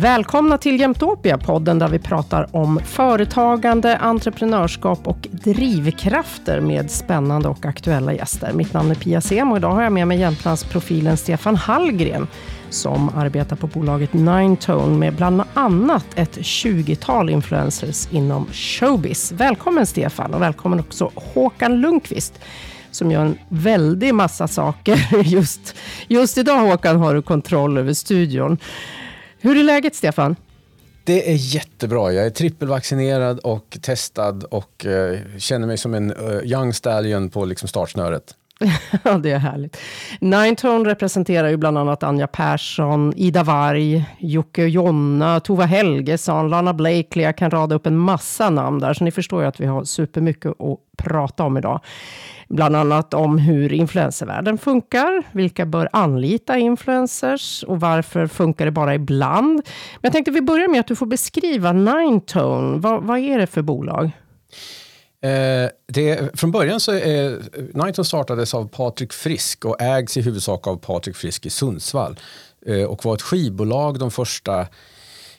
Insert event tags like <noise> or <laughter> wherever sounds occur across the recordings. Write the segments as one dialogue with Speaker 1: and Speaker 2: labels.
Speaker 1: Välkomna till Jämtopia, podden där vi pratar om företagande, entreprenörskap och drivkrafter med spännande och aktuella gäster. Mitt namn är Pia Sem och idag har jag med mig Jämtlandsprofilen Stefan Hallgren som arbetar på bolaget Ninetone med bland annat ett 20-tal influencers inom showbiz. Välkommen Stefan och välkommen också Håkan Lundqvist som gör en väldig massa saker. <laughs> Just, just idag Håkan har du kontroll över studion. Hur är läget Stefan?
Speaker 2: Det är jättebra. Jag är trippelvaccinerad och testad och eh, känner mig som en uh, young stallion på liksom startsnöret. <laughs>
Speaker 1: ja, det är härligt. Ninetone representerar ju bland annat Anja Persson, Ida Warg, Jocke och Jonna, Tova Helgesson, Lana Blakely. Jag kan rada upp en massa namn där, så ni förstår ju att vi har supermycket att prata om idag. Bland annat om hur influencervärlden funkar, vilka bör anlita influencers och varför funkar det bara ibland. Men jag tänkte vi börjar med att du får beskriva Ninetone. Vad, vad är det för bolag?
Speaker 2: Eh, det, från början så eh, Nighton startades av Patrik Frisk och ägs i huvudsak av Patrik Frisk i Sundsvall eh, och var ett skivbolag de första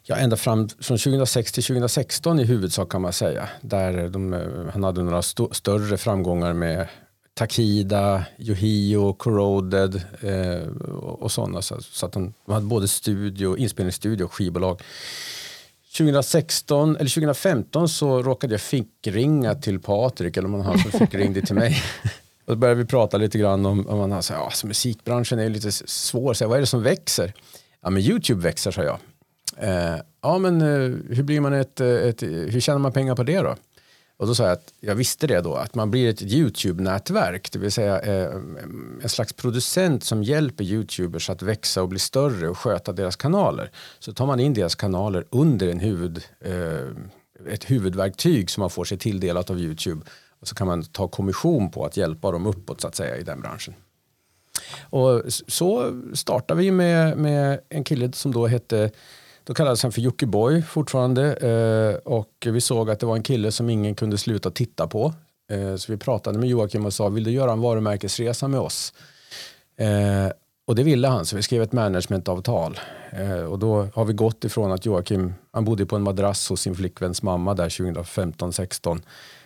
Speaker 2: ja, ända fram från 2006 till 2016 i huvudsak kan man säga. Där eh, de, eh, han hade några st större framgångar med Takida, Yohio, Corroded eh, och sådana. Så, så, att de, de hade både studio, inspelningsstudio och skivbolag. 2016 eller 2015 så råkade jag fickringa till Patrik eller om han som fickringde till mig. Och <laughs> då började vi prata lite grann om, om man ja, alltså, musikbranschen är lite svår, så vad är det som växer? Ja men YouTube växer sa jag. Eh, ja men eh, hur blir man ett, ett, hur tjänar man pengar på det då? Och då sa jag att jag visste det då, att man blir ett YouTube-nätverk, det vill säga eh, en slags producent som hjälper YouTubers att växa och bli större och sköta deras kanaler. Så tar man in deras kanaler under en huvud, eh, ett huvudverktyg som man får sig tilldelat av YouTube och så kan man ta kommission på att hjälpa dem uppåt så att säga i den branschen. Och så startade vi med, med en kille som då hette då kallades han för Jockiboi fortfarande eh, och vi såg att det var en kille som ingen kunde sluta titta på. Eh, så vi pratade med Joakim och sa, vill du göra en varumärkesresa med oss? Eh, och det ville han, så vi skrev ett managementavtal. och då har vi gått ifrån att Joakim, han bodde på en madrass hos sin flickväns mamma där 2015-16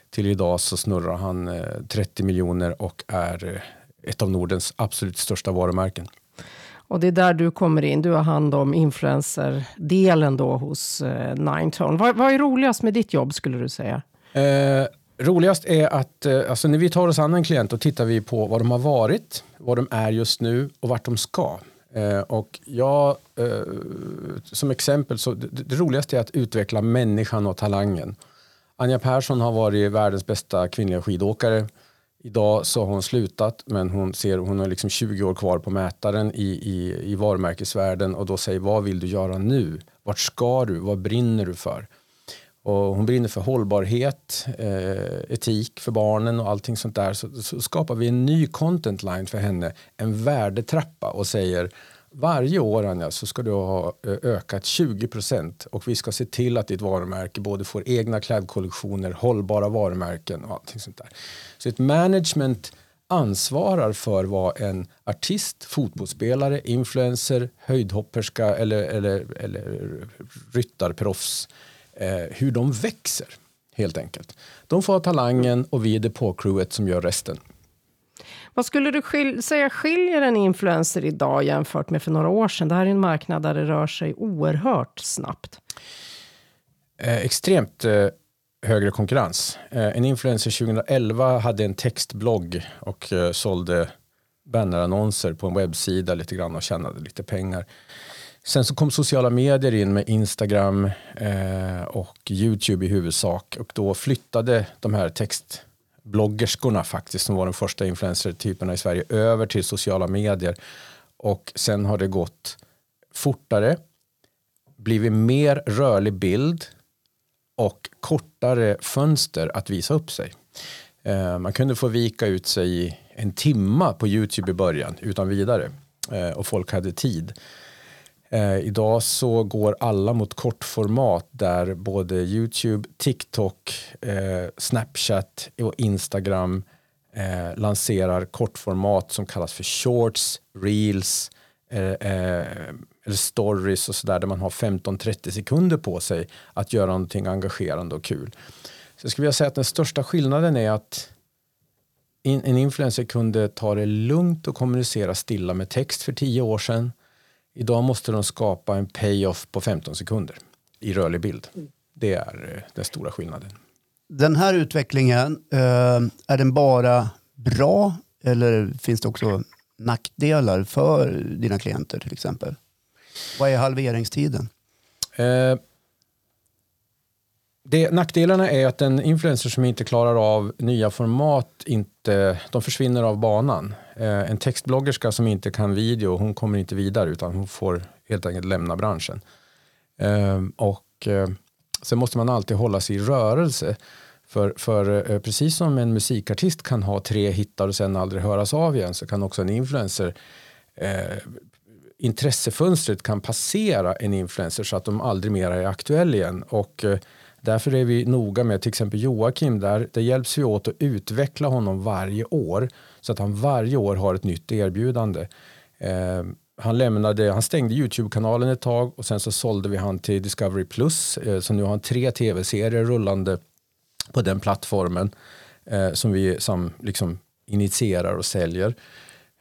Speaker 2: till idag så snurrar han 30 miljoner och är ett av Nordens absolut största varumärken.
Speaker 1: Och det är där du kommer in. Du har hand om influencer-delen då hos eh, Ninetone. Vad, vad är roligast med ditt jobb skulle du säga?
Speaker 2: Eh, roligast är att eh, alltså när vi tar oss an en klient då tittar vi på vad de har varit, vad de är just nu och vart de ska. Eh, och jag, eh, som exempel, så det, det, roligaste är att utveckla människan och talangen. Anja Persson har varit världens bästa kvinnliga skidåkare. Idag så har hon slutat men hon, ser, hon har liksom 20 år kvar på mätaren i, i, i varumärkesvärlden och då säger vad vill du göra nu? Vart ska du? Vad brinner du för? Och hon brinner för hållbarhet, eh, etik för barnen och allting sånt där. Så, så skapar vi en ny content line för henne, en värdetrappa och säger varje år Anja så ska du ha eh, ökat 20 och vi ska se till att ditt varumärke både får egna klädkollektioner, hållbara varumärken och allting sånt där. Så ett management ansvarar för vad en artist, fotbollsspelare, influencer, höjdhopperska eller, eller, eller ryttarproffs, eh, hur de växer helt enkelt. De får ha talangen och vi är depåcrewet som gör resten.
Speaker 1: Vad skulle du skil säga skiljer en influencer idag jämfört med för några år sedan? Det här är en marknad där det rör sig oerhört snabbt.
Speaker 2: Eh, extremt eh, högre konkurrens. Eh, en influencer 2011 hade en textblogg och eh, sålde bannerannonser på en webbsida lite grann och tjänade lite pengar. Sen så kom sociala medier in med Instagram eh, och YouTube i huvudsak och då flyttade de här text bloggerskorna faktiskt som var de första influencertyperna i Sverige över till sociala medier och sen har det gått fortare blivit mer rörlig bild och kortare fönster att visa upp sig. Eh, man kunde få vika ut sig en timma på YouTube i början utan vidare eh, och folk hade tid. Eh, idag så går alla mot kortformat där både YouTube, TikTok, eh, Snapchat och Instagram eh, lanserar kortformat som kallas för shorts, reels eh, eh, eller stories och sådär där man har 15-30 sekunder på sig att göra någonting engagerande och kul. Så jag skulle vilja säga att den största skillnaden är att en influencer kunde ta det lugnt och kommunicera stilla med text för tio år sedan Idag måste de skapa en payoff på 15 sekunder i rörlig bild. Det är eh, den stora skillnaden.
Speaker 3: Den här utvecklingen, eh, är den bara bra eller finns det också nackdelar för dina klienter till exempel? Vad är halveringstiden? Eh,
Speaker 2: det, nackdelarna är att en influencer som inte klarar av nya format, inte, de försvinner av banan. Eh, en textbloggerska som inte kan video, hon kommer inte vidare utan hon får helt enkelt lämna branschen. Eh, och eh, sen måste man alltid hålla sig i rörelse. För, för eh, precis som en musikartist kan ha tre hittar och sen aldrig höras av igen så kan också en influencer eh, intressefönstret kan passera en influencer så att de aldrig mer är aktuell igen. Och eh, Därför är vi noga med till exempel Joakim, där, där hjälps vi åt att utveckla honom varje år så att han varje år har ett nytt erbjudande. Eh, han, lämnade, han stängde Youtube-kanalen ett tag och sen så sålde vi han till Discovery Plus. Eh, så nu har han tre tv-serier rullande på den plattformen eh, som vi som, liksom, initierar och säljer.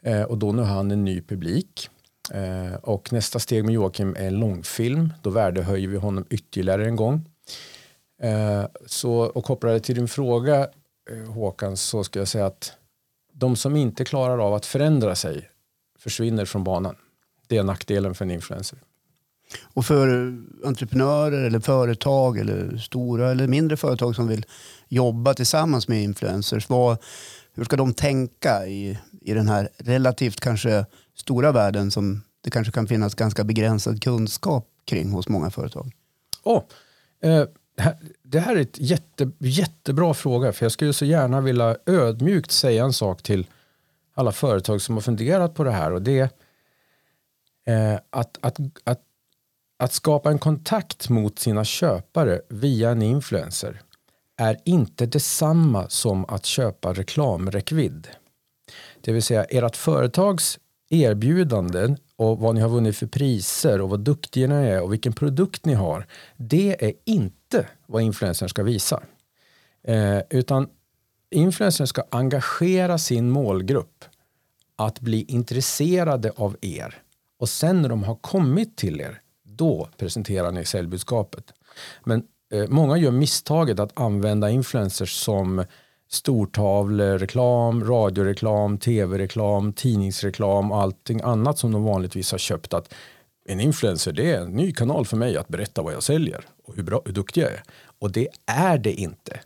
Speaker 2: Eh, och då nu har han en ny publik. Eh, och nästa steg med Joakim är en långfilm. Då värdehöjer vi honom ytterligare en gång. Eh, så, och kopplade till din fråga eh, Håkan så ska jag säga att de som inte klarar av att förändra sig försvinner från banan. Det är nackdelen för en influencer.
Speaker 3: Och för entreprenörer eller företag eller stora eller mindre företag som vill jobba tillsammans med influencers, vad, hur ska de tänka i, i den här relativt kanske stora världen som det kanske kan finnas ganska begränsad kunskap kring hos många företag?
Speaker 2: Oh, eh, det här är ett jätte, jättebra fråga för jag skulle så gärna vilja ödmjukt säga en sak till alla företag som har funderat på det här och det är eh, att, att, att, att skapa en kontakt mot sina köpare via en influencer är inte detsamma som att köpa reklamräckvidd. Det vill säga ert företags erbjudanden och vad ni har vunnit för priser och vad duktiga ni är och vilken produkt ni har. Det är inte vad influencern ska visa. Eh, utan influencern ska engagera sin målgrupp att bli intresserade av er. Och sen när de har kommit till er, då presenterar ni säljbudskapet. Men eh, många gör misstaget att använda influencers som stortavlereklam, radioreklam, tv-reklam, tidningsreklam och allting annat som de vanligtvis har köpt. Att en influencer det är en ny kanal för mig att berätta vad jag säljer och hur, bra, hur duktig jag är. Och det är det inte.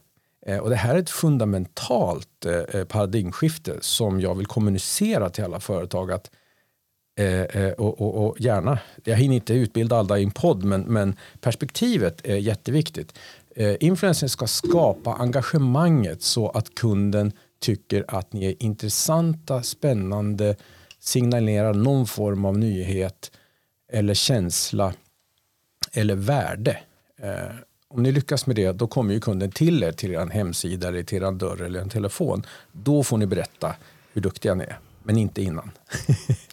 Speaker 2: Eh, och det här är ett fundamentalt eh, eh, paradigmskifte som jag vill kommunicera till alla företag. att och, och, och, gärna, jag hinner inte utbilda alla i en podd men, men perspektivet är jätteviktigt. Eh, influencern ska skapa engagemanget så att kunden tycker att ni är intressanta, spännande, signalerar någon form av nyhet eller känsla eller värde. Eh, om ni lyckas med det, då kommer ju kunden till er, till er hemsida, eller till er dörr eller en telefon. Då får ni berätta hur duktiga ni är, men inte innan. <laughs>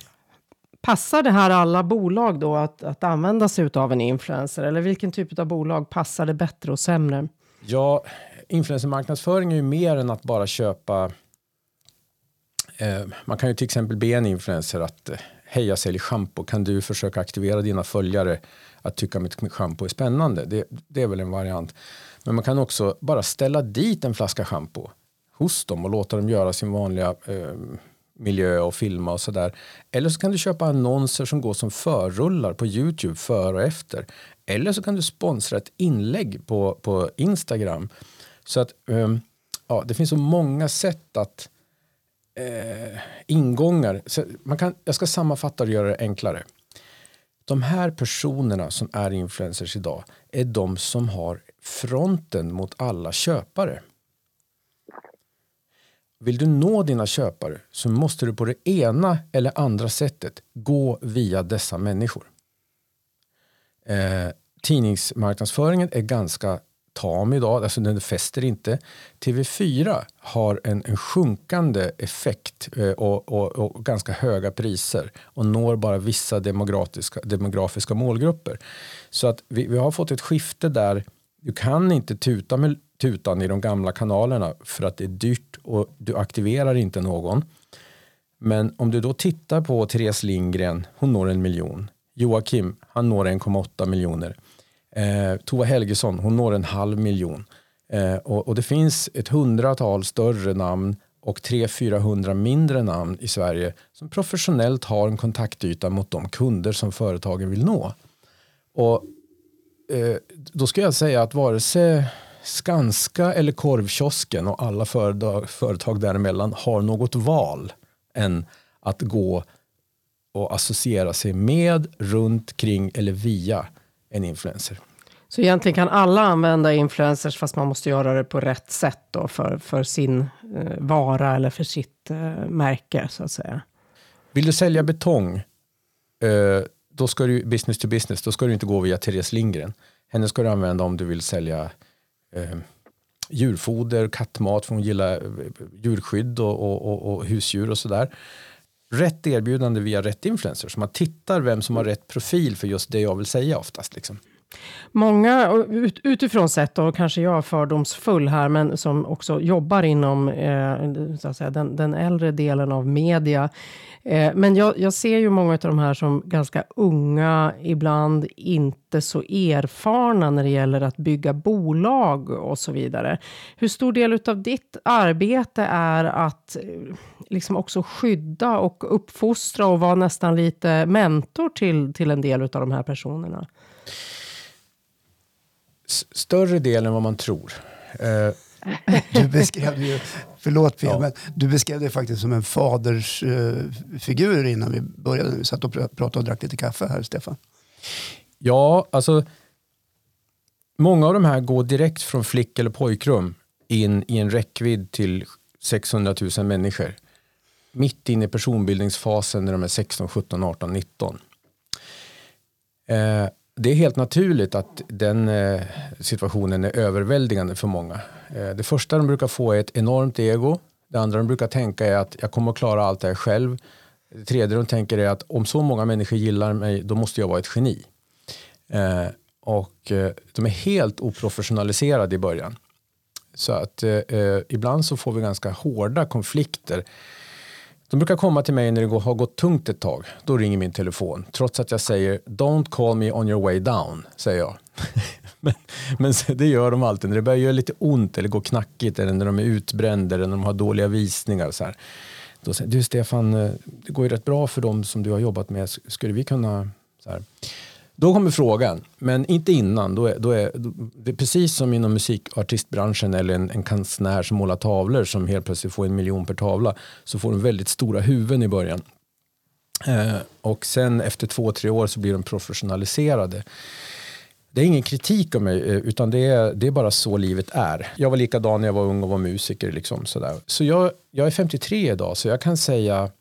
Speaker 1: Passar det här alla bolag då att, att använda sig av en influencer? Eller vilken typ av bolag passar det bättre och sämre?
Speaker 2: Ja, influencermarknadsföring är ju mer än att bara köpa. Eh, man kan ju till exempel be en influencer att eh, hej jag säljer schampo, kan du försöka aktivera dina följare att tycka mitt schampo är spännande? Det, det är väl en variant. Men man kan också bara ställa dit en flaska schampo hos dem och låta dem göra sin vanliga eh, miljö och filma och sådär. Eller så kan du köpa annonser som går som förrullar på Youtube före och efter. Eller så kan du sponsra ett inlägg på, på Instagram. Så att um, ja, det finns så många sätt att eh, ingångar. Så man kan, jag ska sammanfatta och göra det enklare. De här personerna som är influencers idag är de som har fronten mot alla köpare. Vill du nå dina köpare så måste du på det ena eller andra sättet gå via dessa människor. Eh, tidningsmarknadsföringen är ganska tam idag, alltså den fäster inte. TV4 har en, en sjunkande effekt eh, och, och, och, ganska höga priser och når bara vissa demografiska, demografiska målgrupper. Så att vi, vi har fått ett skifte där du kan inte tuta med tutan i de gamla kanalerna för att det är dyrt och du aktiverar inte någon. Men om du då tittar på Therese Lindgren, hon når en miljon. Joakim, han når 1,8 miljoner. Eh, Tova Helgesson, hon når en halv miljon. Eh, och, och, det finns ett hundratal större namn och 300-400 mindre namn i Sverige som professionellt har en kontaktyta mot de kunder som företagen vill nå. Och eh, då ska jag säga att vare sig Skanska eller korvkiosken och alla företag, företag däremellan har något val än att gå och associera sig med, runt, kring eller via en influencer.
Speaker 1: Så egentligen kan alla använda influencers fast man måste göra det på rätt sätt då för, för sin eh, vara eller för sitt eh, märke så att säga.
Speaker 2: Vill du sälja betong, eh, då ska du business to business, då ska du inte gå via Therese Lindgren. Henne ska du använda om du vill sälja eh, djurfoder, kattmat, för hon gillar eh, djurskydd och, och, och, och husdjur och sådär. Rätt erbjudande via rätt influencer, så man tittar vem som har rätt profil för just det jag vill säga oftast. Liksom.
Speaker 1: Många, ut, utifrån sett, och kanske jag är fördomsfull här, men som också jobbar inom eh, så att säga, den, den äldre delen av media. Eh, men jag, jag, ser ju många av de här som ganska unga, ibland inte så erfarna när det gäller att bygga bolag och så vidare. Hur stor del av ditt arbete är att eh, liksom också skydda och uppfostra och vara nästan lite mentor till, till en del av de här personerna?
Speaker 2: Större del än vad man tror. Eh, <laughs>
Speaker 3: du beskrev ju, förlåt Pia, ja. men du beskrev det faktiskt som en fadersfigur uh, innan vi började. Vi satt och pratade och drack lite kaffe här, Stefan.
Speaker 2: Ja, alltså många av de här går direkt från flick eller pojkrum in i en räckvidd till 600 000 människor. Mitt inne i personbildningsfasen när de är 16, 17, 18, 19. Eh, det är helt naturligt att den eh, situationen är överväldigande för många. Eh, det första de brukar få är ett enormt ego. Det andra de brukar tänka är att jag kommer att klara allt det här själv. Det tredje de tänker är att om så många människor gillar mig då måste jag vara ett geni. Eh, och de är helt oprofessionaliserade i början. Så att ibland så får vi ganska hårda konflikter de brukar komma till mig när det har gått tungt ett tag. Då ringer min telefon. Trots att jag säger don't call me on your way down. Säger jag. <laughs> men, men det gör de alltid. När det börjar göra lite ont eller går knackigt. Eller när de är utbrända eller när de har dåliga visningar. Så här. Då säger du Stefan, eh, det går ju rätt bra för dem som du har jobbat med. Skulle vi kunna... Så här. Då kommer frågan, men inte innan. Då är, då är, det är precis som inom musikartistbranschen eller en, en konstnär som målar tavlor som helt plötsligt får en miljon per tavla. Så får de väldigt stora huvuden i början. Eh, och sen efter två, tre år så blir de professionaliserade. Det är ingen kritik av mig, eh, utan det är, det är bara så livet är. Jag var likadan när jag var ung och var musiker. Liksom, sådär. Så jag, jag är 53 idag, så jag kan säga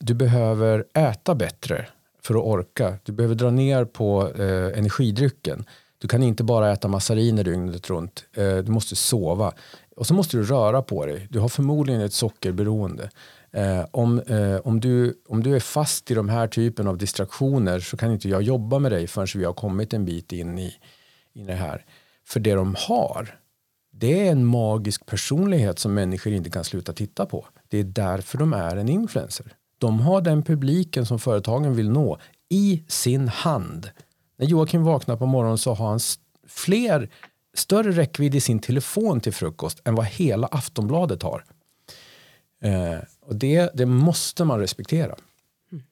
Speaker 2: du behöver äta bättre för att orka. Du behöver dra ner på eh, energidrycken. Du kan inte bara äta massariner dygnet runt. Eh, du måste sova. Och så måste du röra på dig. Du har förmodligen ett sockerberoende. Eh, om, eh, om, du, om du är fast i de här typen av distraktioner så kan inte jag jobba med dig förrän vi har kommit en bit in i, i det här. För det de har, det är en magisk personlighet som människor inte kan sluta titta på. Det är därför de är en influencer. De har den publiken som företagen vill nå i sin hand. När Joakim vaknar på morgonen så har han fler större räckvidd i sin telefon till frukost än vad hela Aftonbladet har. Eh, och det, det måste man respektera. Mm.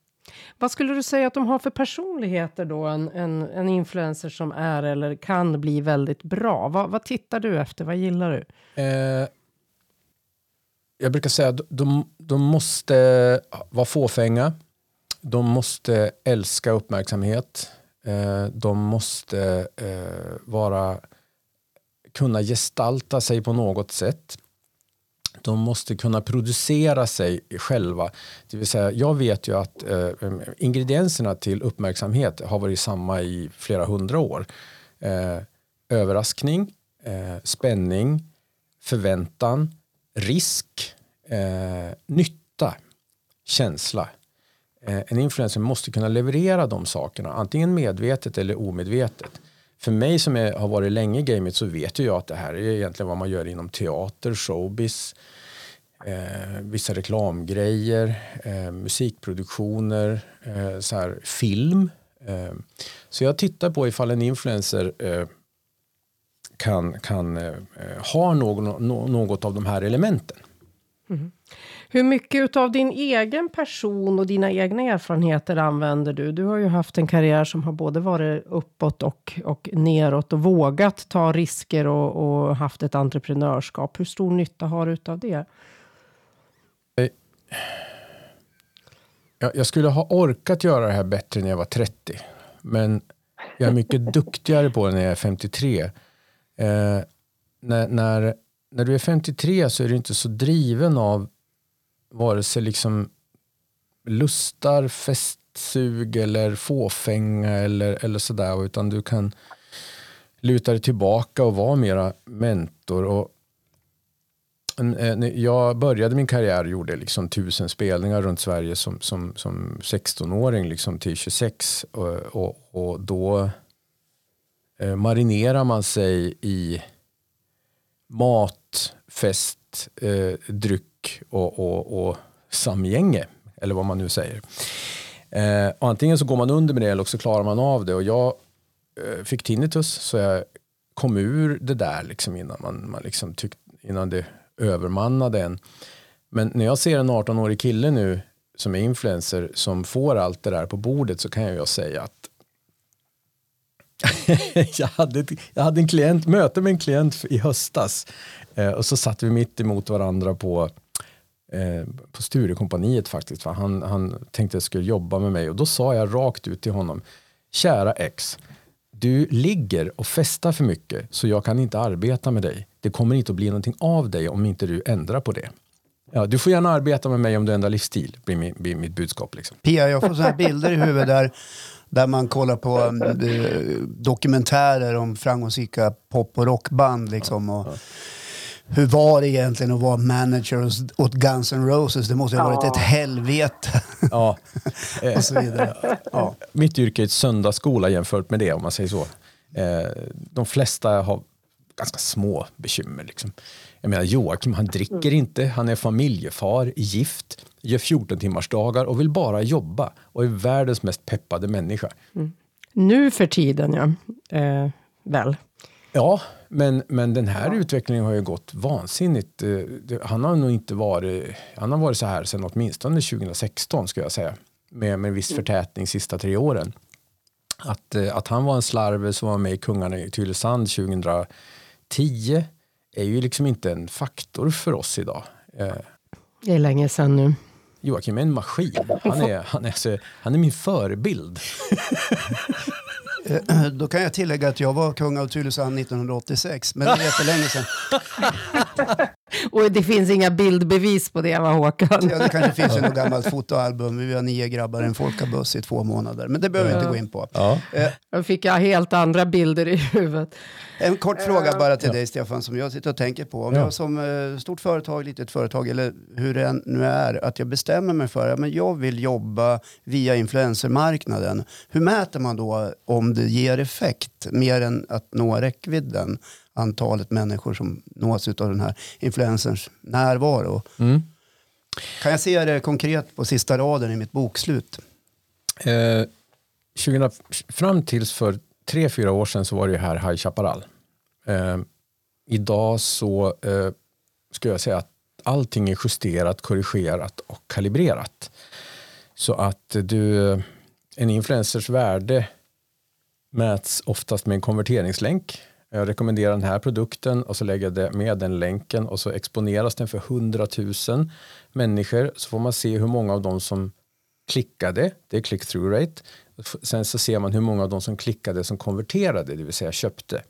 Speaker 1: Vad skulle du säga att de har för personligheter då, en, en, en influencer som är eller kan bli väldigt bra? Vad, vad tittar du efter? Vad gillar du?
Speaker 2: Eh, jag brukar säga att de, de måste vara fåfänga. De måste älska uppmärksamhet. Eh, de måste eh, vara, kunna gestalta sig på något sätt. de måste kunna producera sig själva. Det vill säga, jag vet ju att eh, ingredienserna till uppmärksamhet har varit samma i flera hundra år. Eh, överraskning, eh, spänning, förväntan, risk, eh, nytta, känsla. Eh, en influencer måste kunna leverera de sakerna, antingen medvetet eller omedvetet. För mig som är, har varit länge i gamet så vet ju jag att det här är egentligen vad man gör inom teater, showbiz, eh, vissa reklamgrejer, eh, musikproduktioner, eh, så här, film. Eh, så jag tittar på ifall en influencer eh, kan, kan eh, ha någon, något av de här elementen.
Speaker 1: Mm. Hur mycket av din egen person och dina egna erfarenheter använder du? Du har ju haft en karriär som har både varit uppåt och, och neråt och vågat ta risker och, och haft ett entreprenörskap. Hur stor nytta har du av det?
Speaker 2: Eh, jag skulle ha orkat göra det här bättre när jag var 30. Men jag är mycket <laughs> duktigare på det när jag är 53. Eh, när, när, när du är 53 så är du inte så driven av vare sig liksom lustar, festsug eller fåfänga eller, eller sådär. Utan du kan luta dig tillbaka och vara mera mentor. Och jag började min karriär och gjorde liksom tusen spelningar runt Sverige som, som, som 16-åring liksom till 26. Och, och, och då eh, marinerar man sig i mat, fest, eh, dryck och, och, och samgänge, eller vad man nu säger. Eh, antingen så går man under med det eller så klarar man av det. Och jag eh, fick tinnitus så jag kom ur det där liksom innan, man, man liksom tyck, innan det övermannade en. Men när jag ser en 18-årig kille nu som är influencer som får allt det där på bordet så kan jag säga att <laughs> jag, hade, jag hade en klient, möte med en klient i höstas eh, och så satt vi mitt emot varandra på Eh, på Sturekompaniet faktiskt. För han, han tänkte att jag skulle jobba med mig och då sa jag rakt ut till honom. Kära ex, du ligger och festar för mycket så jag kan inte arbeta med dig. Det kommer inte att bli någonting av dig om inte du ändrar på det. Ja, du får gärna arbeta med mig om du ändrar livsstil, blir, min, blir mitt budskap. Liksom.
Speaker 3: Pia, jag får sådana bilder i huvudet där, där man kollar på äh, <laughs> dokumentärer om framgångsrika pop och rockband. Liksom, och, hur var det egentligen att vara manager åt Guns N' Roses? Det måste ha varit ja. ett helvete. Ja. <laughs> och så vidare.
Speaker 2: Ja. Mitt yrke är ett söndagsskola jämfört med det om man säger så. Eh, de flesta har ganska små bekymmer. Liksom. Jag menar Joakim, han dricker mm. inte, han är familjefar, gift, gör 14 timmars dagar och vill bara jobba och är världens mest peppade människa. Mm.
Speaker 1: Nu för tiden, ja. Eh, väl?
Speaker 2: Ja, men, men den här ja. utvecklingen har ju gått vansinnigt. Eh, han har nog inte varit, han har varit så här sedan åtminstone 2016 ska jag säga. Med, med viss mm. förtätning sista tre åren. Att, eh, att han var en slarver som var med i Kungarna i Tylösand 2010 är ju liksom inte en faktor för oss idag. Eh,
Speaker 1: det är länge sedan nu.
Speaker 2: Joakim är en maskin. Han är, han är, han är min förebild. <laughs>
Speaker 3: Eh, <clears throat> då kan jag tillägga att jag var kung av Tylösand 1986, men det är jättelänge sedan. <laughs>
Speaker 1: Och det finns inga bildbevis på det va Håkan?
Speaker 3: Ja, det kanske finns ett <laughs> gammalt fotoalbum. Vi var nio grabbar i en folkabuss i två månader. Men det behöver vi inte gå in på. Ja.
Speaker 1: Eh. Jag fick jag helt andra bilder i huvudet.
Speaker 3: En kort fråga bara till dig Stefan, som jag sitter och tänker på. Om jag som eh, stort företag, litet företag eller hur det nu är, att jag bestämmer mig för att jag vill jobba via influencermarknaden. Hur mäter man då om det ger effekt mer än att nå räckvidden? antalet människor som nås av den här influencerns närvaro. Mm. Kan jag se det konkret på sista raden i mitt bokslut?
Speaker 2: Eh, 20, fram tills för tre, fyra år sedan så var det här High Chaparral. Eh, idag så eh, skulle jag säga att allting är justerat, korrigerat och kalibrerat. Så att du, en influencers värde mäts oftast med en konverteringslänk jag rekommenderar den här produkten och så lägger jag med den länken och så exponeras den för 100 000 människor så får man se hur många av dem som klickade, det är click-through rate. Sen så ser man hur många av dem som klickade som konverterade, det vill säga köpte.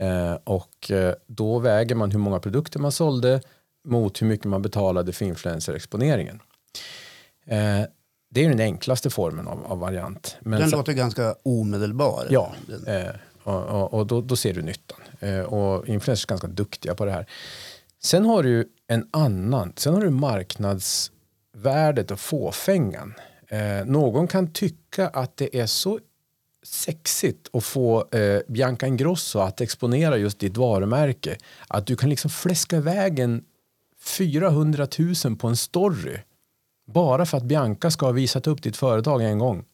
Speaker 2: Eh, och eh, då väger man hur många produkter man sålde mot hur mycket man betalade för influencer exponeringen. Eh, det är den enklaste formen av, av variant.
Speaker 3: Men den så, låter ganska omedelbar.
Speaker 2: Ja, eh, och, och, och då, då, ser du nyttan. Eh, och influencers är ganska duktiga på det här. Sen har du en annan, sen har du marknadsvärdet och fåfängan. Eh, någon kan tycka att det är så sexigt att få eh, Bianca Ingrosso att exponera just ditt varumärke. Att du kan liksom fläska iväg en 400 000 på en story. Bara för att Bianca ska ha visat upp ditt företag en gång.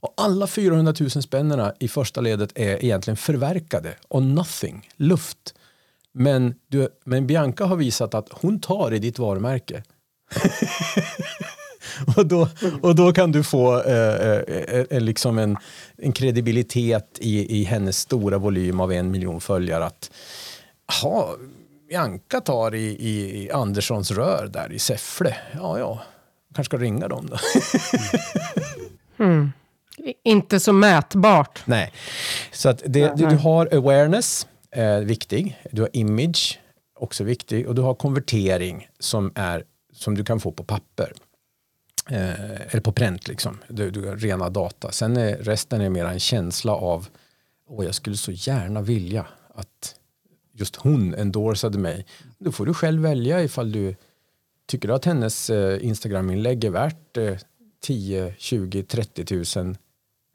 Speaker 2: Och alla 400 000 spännena i första ledet är egentligen förverkade och nothing, luft. Men, du, men Bianca har visat att hon tar i ditt varumärke. <laughs> och, då, och då kan du få eh, eh, eh, liksom en, en kredibilitet i, i hennes stora volym av en miljon följare. Att aha, Bianca tar i, i, i Anderssons rör där i Säffle. Ja, ja, kanske ska ringa dem då.
Speaker 1: mm. Inte så mätbart.
Speaker 2: Nej, så att det, du, du har awareness, eh, viktig. Du har image, också viktig. Och du har konvertering som, är, som du kan få på papper. Eh, eller på pränt liksom. Du, du har rena data. Sen är resten är mer en känsla av, åh jag skulle så gärna vilja att just hon endorsade mig. Då får du själv välja ifall du tycker du att hennes eh, Instagram-inlägg är värt eh, 10, 20, 30 000,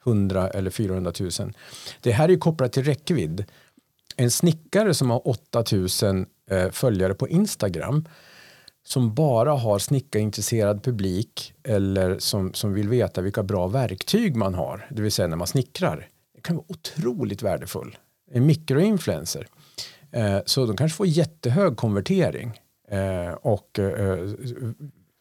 Speaker 2: 100 eller 400 000. Det här är kopplat till räckvidd. En snickare som har 8 000 eh, följare på Instagram som bara har snickarintresserad publik eller som, som vill veta vilka bra verktyg man har, det vill säga när man snickrar. Det kan vara otroligt värdefull. En mikroinfluencer. Eh, så de kanske får jättehög konvertering. Eh, och, eh,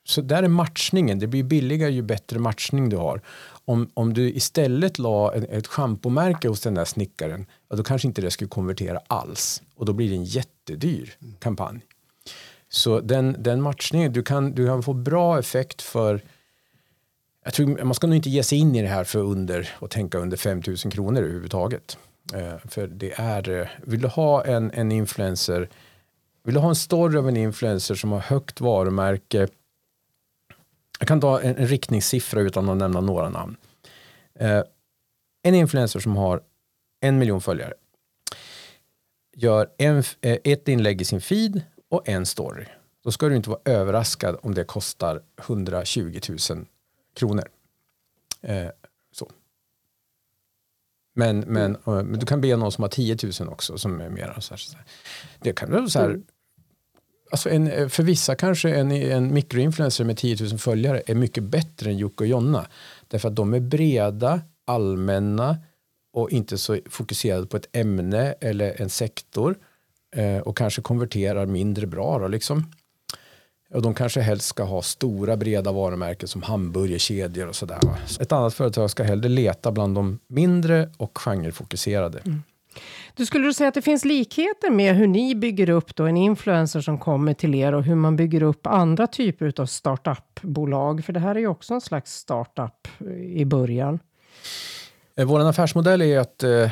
Speaker 2: så där är matchningen, det blir billigare ju bättre matchning du har. Om, om du istället la ett, ett schampomärke hos den där snickaren, ja, då kanske inte det skulle konvertera alls. Och då blir det en jättedyr kampanj. Så den, den matchningen, du kan, du kan få bra effekt för jag tror, man ska nog inte ge sig in i det här för under och tänka under 5 000 kronor överhuvudtaget. Eh, för det är, eh, vill du ha en, en influencer, vill du ha en story av en influencer som har högt varumärke, jag kan ta en, en riktningssiffra utan att nämna några namn. Eh, en influencer som har en miljon följare gör en, eh, ett inlägg i sin feed och en story. Då ska du inte vara överraskad om det kostar 120 000 kronor. Eh, så. Men, men, eh, men du kan be någon som har 10 000 också som är mer så här, så här. Det kan vara så här. Mm alltså en, eh, för vissa kanske en, en mikroinfluencer med 10 000 följare är mycket bättre än Jocke och Jonna. Därför att de är breda, allmänna och inte så fokuserade på ett ämne eller en sektor eh, och kanske konverterar mindre bra. Då, liksom. Och de kanske helst ska ha stora breda varumärken som hamburgerkedjor och sådär. Ett annat företag ska hellre leta bland de mindre och genrefokuserade. Mm.
Speaker 1: Du skulle du säga att det finns likheter med hur ni bygger upp då en influencer som kommer till er och hur man bygger upp andra typer av startupbolag? För det här är ju också en slags startup eh, i början.
Speaker 2: Eh, vår affärsmodell är att eh,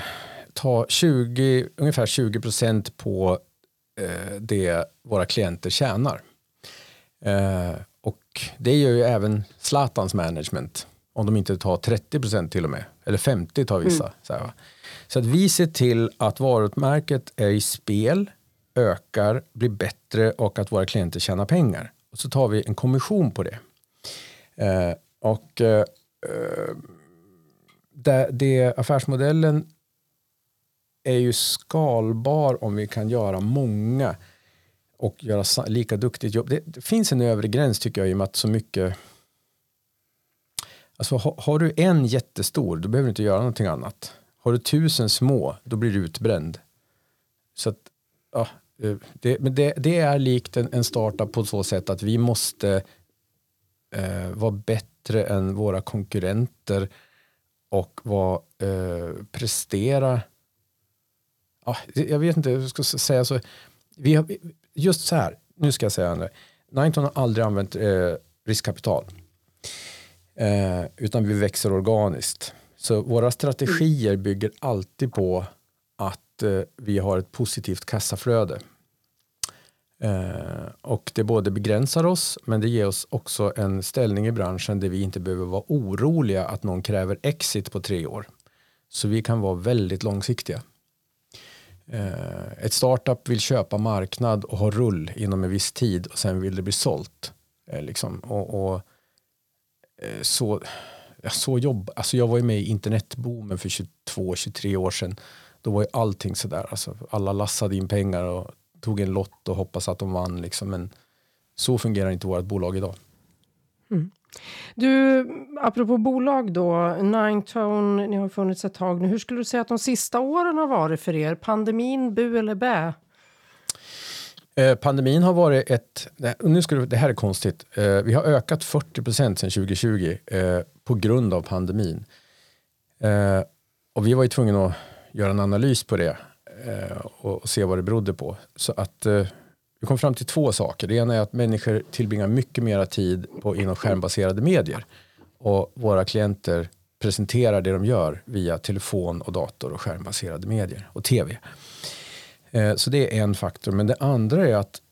Speaker 2: ta 20, ungefär 20 procent på eh, det våra klienter tjänar. Eh, och det gör ju även Zlatans management om de inte tar 30 procent till och med. Eller 50 tar vissa. Mm. Så, här, så, att vi ser till att varumärket är i spel, ökar, blir bättre och att våra klienter tjänar pengar. Och så tar vi en kommission på det. Eh, och eh, det, det, affärsmodellen är ju skalbar om vi kan göra många och göra lika duktigt jobb. Det, det, finns en övre gräns tycker jag i och med att så mycket Alltså har, har, du en jättestor då behöver du inte göra någonting annat. Har du tusen små då blir du utbränd. Så att, ja, eh, det, men det, det är likt en, en startup på så sätt att vi måste eh, vara bättre än våra konkurrenter och var, eh, prestera. Ah, jag vet inte hur jag ska säga så. Vi har, just så här, nu ska jag säga det. Nineton har aldrig använt eh, riskkapital. Eh, utan vi växer organiskt. Så våra strategier bygger alltid på att eh, vi har ett positivt kassaflöde. Eh, och det både begränsar oss men det ger oss också en ställning i branschen där vi inte behöver vara oroliga att någon kräver exit på tre år. Så vi kan vara väldigt långsiktiga. Eh, ett startup vill köpa marknad och ha rull inom en viss tid och sen vill det bli sålt. Eh, liksom. och, och Eh, så, så jobb, alltså jag var ju med i internetboomen för 22-23 år sedan. Då var ju allting sådär. Alltså alla lassade in pengar och tog en lott och hoppas att de vann. Liksom. Men så fungerar inte vårt bolag idag.
Speaker 1: Mm. Du, apropå bolag då, Ninetone, ni har funnits ett tag nu. Hur skulle du säga att de sista åren har varit för er? Pandemin, bu eller bä?
Speaker 2: Eh, pandemin har varit ett, nu ska du, det här är konstigt, eh, vi har ökat 40 procent sedan 2020 eh, på grund av pandemin. Och vi var ju tvungna att göra en analys på det och, se vad det berodde på. Så att vi kom fram till två saker. Det ena är att människor tillbringar mycket mera tid på, inom skärmbaserade medier. Och våra klienter presenterar det de gör via telefon och dator och skärmbaserade medier och tv. Eh, så det är en faktor. Men det andra är att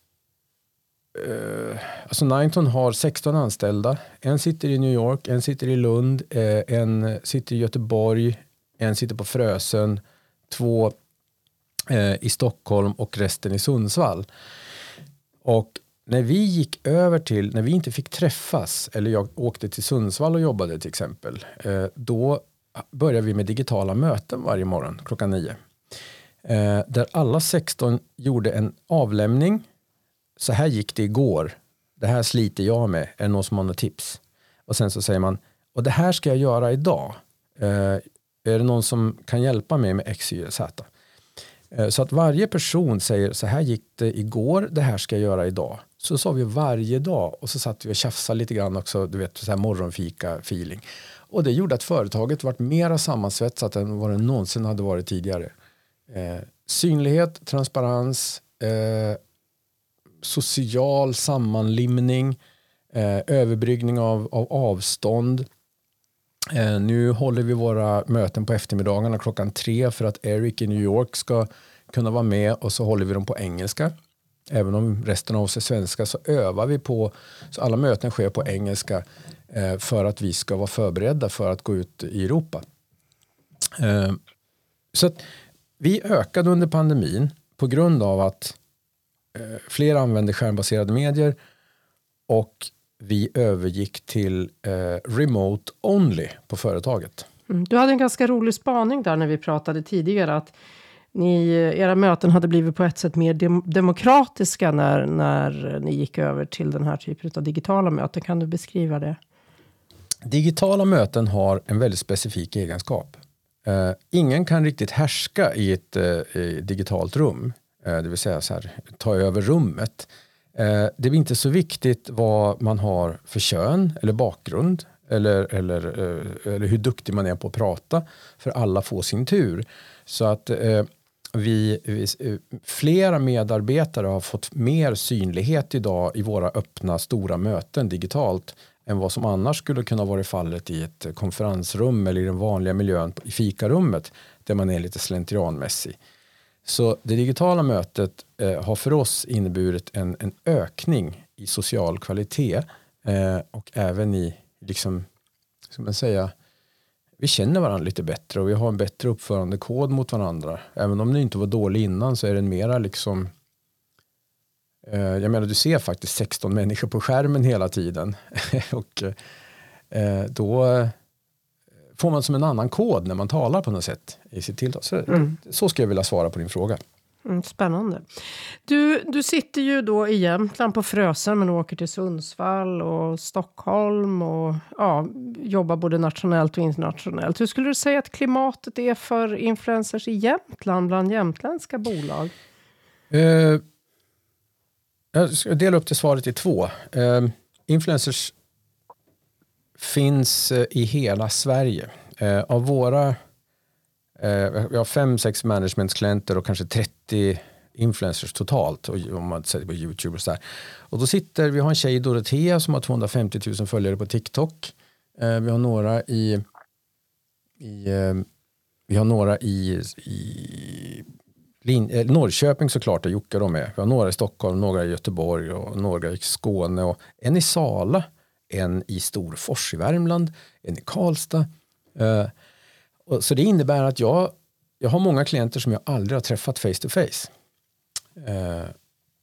Speaker 2: eh, alltså Nineton har 16 anställda. En sitter i New York, en sitter i Lund, eh, en sitter i Göteborg, en sitter på Frösön, två eh, i Stockholm och resten i Sundsvall. Och när vi gick över till, när vi inte fick träffas, eller jag åkte till Sundsvall och jobbade till exempel, då började vi med digitala möten varje morgon klockan nio. Eh, där alla 16 gjorde en avlämning. Så här gick det igår. Det här sliter jag med. Är det någon som har något tips? Och sen så säger man, och det här ska jag göra idag. Eh, är det någon som kan hjälpa mig med X, Y, Z? Eh, så att varje person säger så här gick det igår, det här ska jag göra idag. Så sa vi varje dag och så satt vi och tjafsade lite grann också, du vet så här morgonfika feeling. Och det gjorde att företaget vart mera sammansvetsat än vad det någonsin hade varit tidigare. Eh, synlighet, transparens, eh, social sammanlimning, eh, överbryggning av, av avstånd. Eh, nu håller vi våra möten på eftermiddagarna klockan tre för att Eric i New York ska kunna vara med och så håller vi dem på engelska. Även om resten av oss är svenska så övar vi på, så alla möten sker på engelska eh, för att vi ska vara förberedda för att gå ut i Europa. Eh, så att vi ökade under pandemin på grund av att eh, fler använde skärmbaserade medier och vi övergick till eh, remote only på företaget.
Speaker 1: Mm. Du hade en ganska rolig spaning där när vi pratade tidigare. att ni, era möten hade blivit på ett sätt mer dem demokratiska när, när ni gick över till den här typen av digitala möten. Kan du beskriva det?
Speaker 2: Digitala möten har en väldigt specifik egenskap. Uh, ingen kan riktigt härska i ett uh, digitalt rum, uh, det vill säga så här, ta över rummet. det är inte så viktigt vad man har för kön eller bakgrund eller, eller, eller hur duktig man är på att prata, för alla får sin tur. Så att vi, vi, flera medarbetare har fått mer synlighet idag i våra öppna stora möten digitalt än vad som annars skulle kunna vara fallet i ett konferensrum eller i den vanliga miljön i fikarummet där man är lite slentrianmässig. Så det digitala mötet eh, har för oss inneburit en, en ökning i social kvalitet eh, och även i, liksom, ska man säga, vi känner varandra lite bättre och vi har en bättre uppförandekod mot varandra. Även om det inte var dålig innan så är den mera liksom eh, jag menar du ser faktiskt 16 människor på skärmen hela tiden <laughs> och eh, då eh, får man som en annan kod när man talar på något sätt i sitt tilltal. Så, mm. så ska jag vilja svara på din fråga.
Speaker 1: Mm, spännande. Du, du sitter ju då i Jämtland på Frösön men åker till Sundsvall och Stockholm och ja, jobbar både nationellt och internationellt. Hur skulle du säga att klimatet är för influencers i Jämtland bland jämtländska bolag? Uh,
Speaker 2: jag ska dela upp det svaret i två. Eh, influencers finns eh, i hela Sverige. Eh, av våra Eh, vi har fem, sex managementklienter och kanske 30 influencers totalt om man sätter på YouTube och så där. Och då sitter, vi har en tjej Dorotea som har 250 000 följare på TikTok. Eh, vi har några i, i eh, vi har några i, i Lin, eh, Norrköping såklart, där Jocke de är. Vi har några i Stockholm, några i Göteborg och några i Skåne. Och en i Sala, en i Storfors i Värmland, en i Karlstad. Eh, och, så det innebär att jag, jag har många klienter som jag aldrig har träffat face to face. Eh,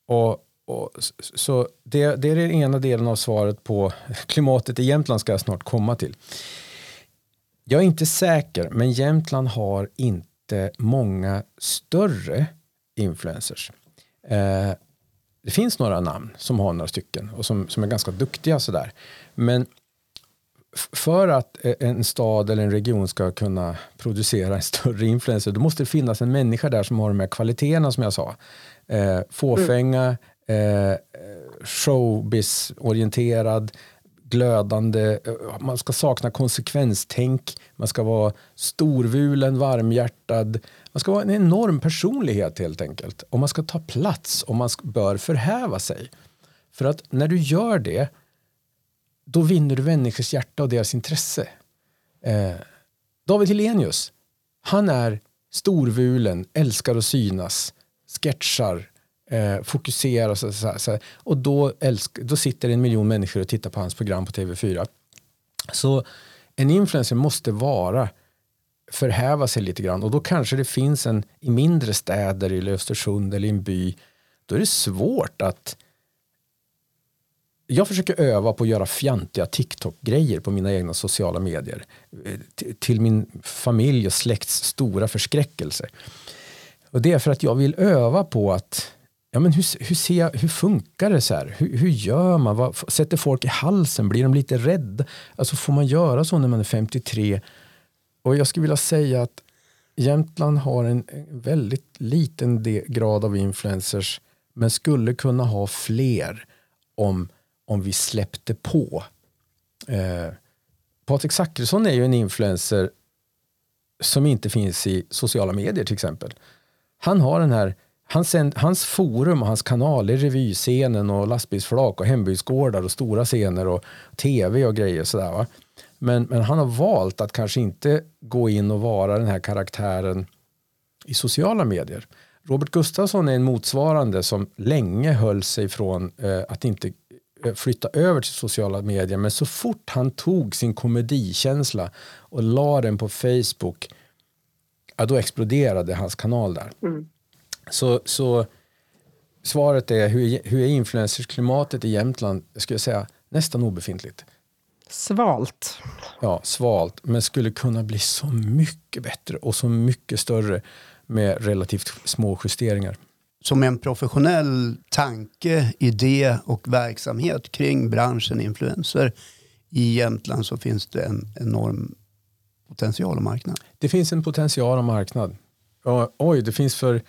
Speaker 2: och, och, så det, det är den ena delen av svaret på <laughs> klimatet i Jämtland ska jag snart komma till. Jag är inte säker, men Jämtland har inte många större influencers. Eh, det finns några namn som har några stycken och som, som är ganska duktiga sådär. Men för att en stad eller en region ska kunna producera en <laughs> större influencer då måste det finnas en människa där som har de här kvaliteterna som jag sa. Eh, fåfänga, eh, showbiz-orienterad, glödande, eh, man ska sakna konsekvenstänk, man ska vara storvulen, varmhjärtad, man ska vara en enorm personlighet helt enkelt. Och man ska ta plats och man bör förhäva sig. För att när du gör det, då vinner du människors hjärta och deras intresse. Eh, David Helenius, han är storvulen, älskar att synas, sketchar, eh, fokusera. Så, så, så, och då, älsk, då sitter en miljon människor och tittar på hans program på TV4. Så en influencer måste vara förhäva sig lite grann och då kanske det finns en i mindre städer i Östersund eller i en by då är det svårt att jag försöker öva på att göra fjantiga TikTok-grejer på mina egna sociala medier. Eh, till min familj och släkts stora förskräckelse. Och det är för att jag vill öva på att ja, men hur, hur, ser jag, hur funkar det så här? Hur, hur gör man? Vad, sätter folk i halsen? Blir de lite rädda? Alltså får man göra så när man är 53? Och jag skulle vilja säga att Jämtland har en väldigt liten grad av influencers men skulle kunna ha fler om, om vi släppte på. Eh, Patrik Zackrisson är ju en influencer som inte finns i sociala medier till exempel. Han har den här Hans, hans forum och hans kanal är revyscenen och lastbilsflak och hembygdsgårdar och stora scener och tv och grejer. Sådär, va? Men, men han har valt att kanske inte gå in och vara den här karaktären i sociala medier. Robert Gustafsson är en motsvarande som länge höll sig från eh, att inte eh, flytta över till sociala medier. Men så fort han tog sin komedikänsla och la den på Facebook, ja, då exploderade hans kanal där. Mm. Så, så svaret är hur, hur är influencersklimatet i Jämtland? Jag skulle säga nästan obefintligt.
Speaker 1: Svalt.
Speaker 2: Ja, svalt. Men skulle kunna bli så mycket bättre och så mycket större med relativt små justeringar.
Speaker 3: Som en professionell tanke, idé och verksamhet kring branschen influencer i Jämtland så finns det en enorm potential och marknad.
Speaker 2: Det finns en potential och marknad. oj, det finns för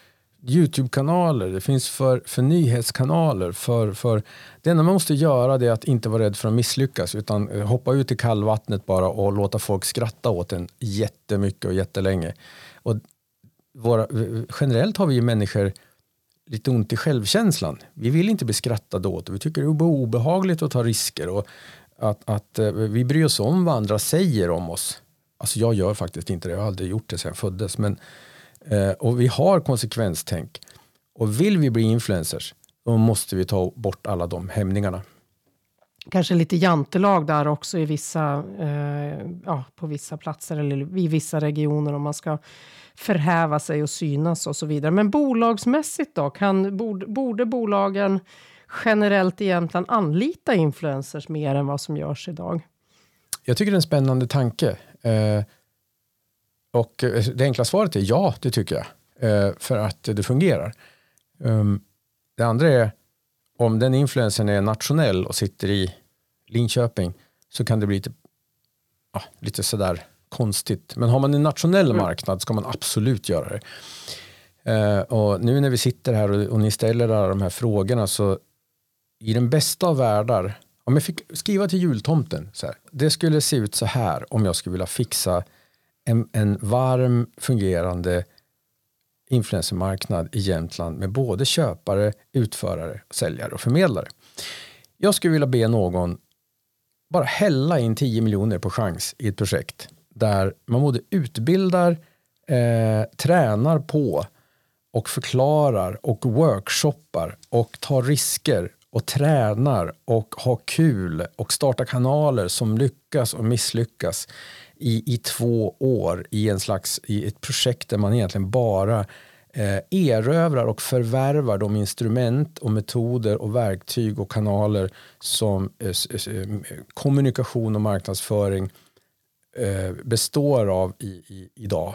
Speaker 2: YouTube-kanaler, det finns för, för nyhetskanaler. För, för, det enda man måste göra är att inte vara rädd för att misslyckas utan eh, hoppa ut i kallvattnet bara och låta folk skratta åt en jättemycket och jättelänge. Och våra, eh, generellt har vi ju människor lite ont i självkänslan. Vi vill inte bli skrattade åt vi tycker det är obehagligt att ta risker och att, att eh, vi bryr oss om vad andra säger om oss. Alltså jag gör faktiskt inte det, jag har aldrig gjort det sedan jag föddes. Men, och vi har konsekvenstänk. Och vill vi bli influencers, då måste vi ta bort alla de hämningarna.
Speaker 1: Kanske lite jantelag där också i vissa, eh, ja, på vissa platser eller i vissa regioner om man ska förhäva sig och synas och så vidare. Men bolagsmässigt då? Kan, borde, borde bolagen generellt i Jämtland anlita influencers mer än vad som görs idag?
Speaker 2: Jag tycker det är en spännande tanke. Eh, och eh, det enkla svaret är ja, det tycker jag. Eh, för att det fungerar. Um, det andra är om den influensen är nationell och sitter i Linköping så kan det bli lite, ja, lite sådär konstigt. Men har man en nationell mm. marknad ska man absolut göra det. Uh, och nu när vi sitter här och, och ni ställer alla de här frågorna så i den bästa av världar, om jag fick skriva till jultomten, så här, det skulle se ut så här om jag skulle vilja fixa en, en varm fungerande influencermarknad i Jämtland med både köpare, utförare, säljare och förmedlare. Jag skulle vilja be någon bara hälla in 10 miljoner på chans i ett projekt där man både utbildar, eh, tränar på och förklarar och workshoppar och tar risker och tränar och har kul och startar kanaler som lyckas och misslyckas i, i två år i en slags i ett projekt där man egentligen bara eh, erövrar och förvärvar de instrument och metoder och verktyg och kanaler som eh, eh kommunikation och marknadsföring eh, består av i, i, idag.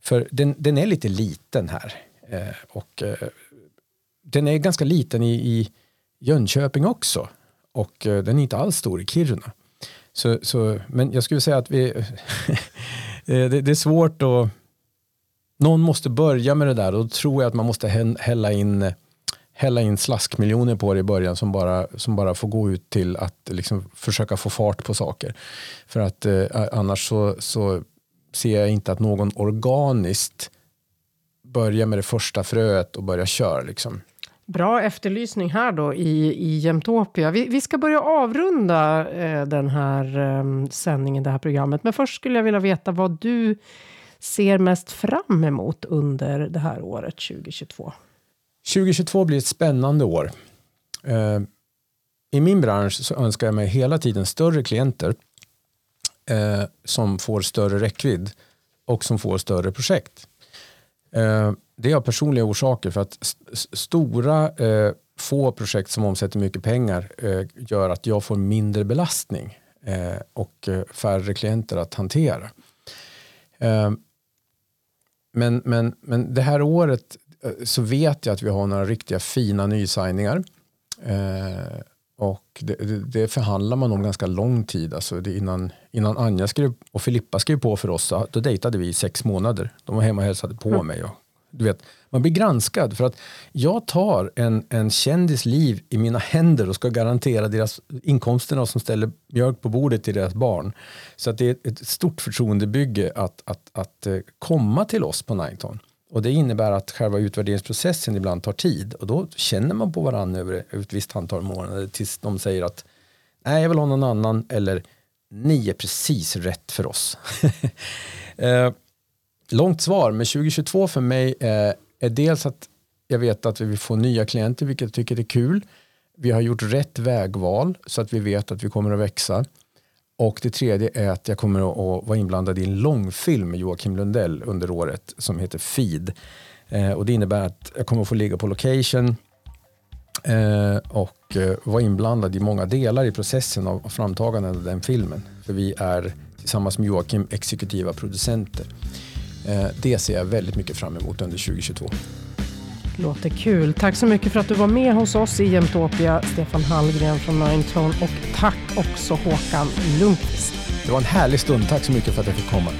Speaker 2: För den, den är lite liten här. Eh, och eh, den är ganska liten i, i Jönköping också. Och den är inte alls stor i Kiruna. Så, så, men jag skulle säga att vi, <laughs> eh, det, det, är svårt att... Någon måste börja med det där och då tror jag att man måste hälla in, hälla in slaskmiljoner på det i början som bara, som bara får gå ut till att liksom försöka få fart på saker. För att eh, annars så, så ser jag inte att någon organiskt börjar med det första fröet och börjar köra. Liksom.
Speaker 1: Bra efterlysning här då i, i Jämtopia. Vi, vi ska börja avrunda eh, den här eh, sändningen, det här programmet. Men först skulle jag vilja veta vad du ser mest fram emot under det här året 2022.
Speaker 2: 2022 blir ett spännande år. Eh, I min bransch så önskar jag mig hela tiden större klienter eh, som får större räckvidd och som får större projekt. Eh, det är av personliga orsaker för att st stora eh, få projekt som omsätter mycket pengar eh, gör att jag får mindre belastning eh, och eh, färre klienter att hantera. Eh, men, men, men det här året eh, så vet jag att vi har några riktiga fina nysigningar. och det, det, det, förhandlar man om ganska lång tid. Alltså det innan, innan Anja skrev, och Filippa skrev på för oss, då dejtade vi i sex månader. De var hemma och hälsade på mm. mig och du vet, man blir granskad för att jag tar en, en kändis liv i mina händer och ska garantera deras inkomsterna som ställer mjölk på bordet till deras barn. Så att det är ett stort förtroendebygge att, att, att eh, komma till oss på Nineton. Och det innebär att själva utvärderingsprocessen ibland tar tid och då känner man på varandra över ett visst antal månader tills de säger att nej, jag vill ha någon annan eller ni är precis rätt för oss. <laughs> Eh, långt svar, men 2022 för mig är, är dels att jag vet att vi vill få nya klienter, vilket jag tycker är kul. Vi har gjort rätt vägval så att vi vet att vi kommer att växa. Och det tredje är att jag kommer att vara inblandad i en långfilm med Joakim Lundell under året som heter Feed. Eh, och det innebär att jag kommer att få ligga på location eh, och eh, vara inblandad i många delar i processen av framtagandet av den filmen. För vi är tillsammans med Joakim exekutiva producenter. Eh, det ser jag väldigt mycket fram emot under 2022.
Speaker 1: Låter kul. Tack så mycket för att du var med hos oss i Jämtopia, Stefan Hallgren från Ninetone och tack också Håkan Lundqvist.
Speaker 2: Det var en härlig stund. Tack så mycket för att jag fick komma.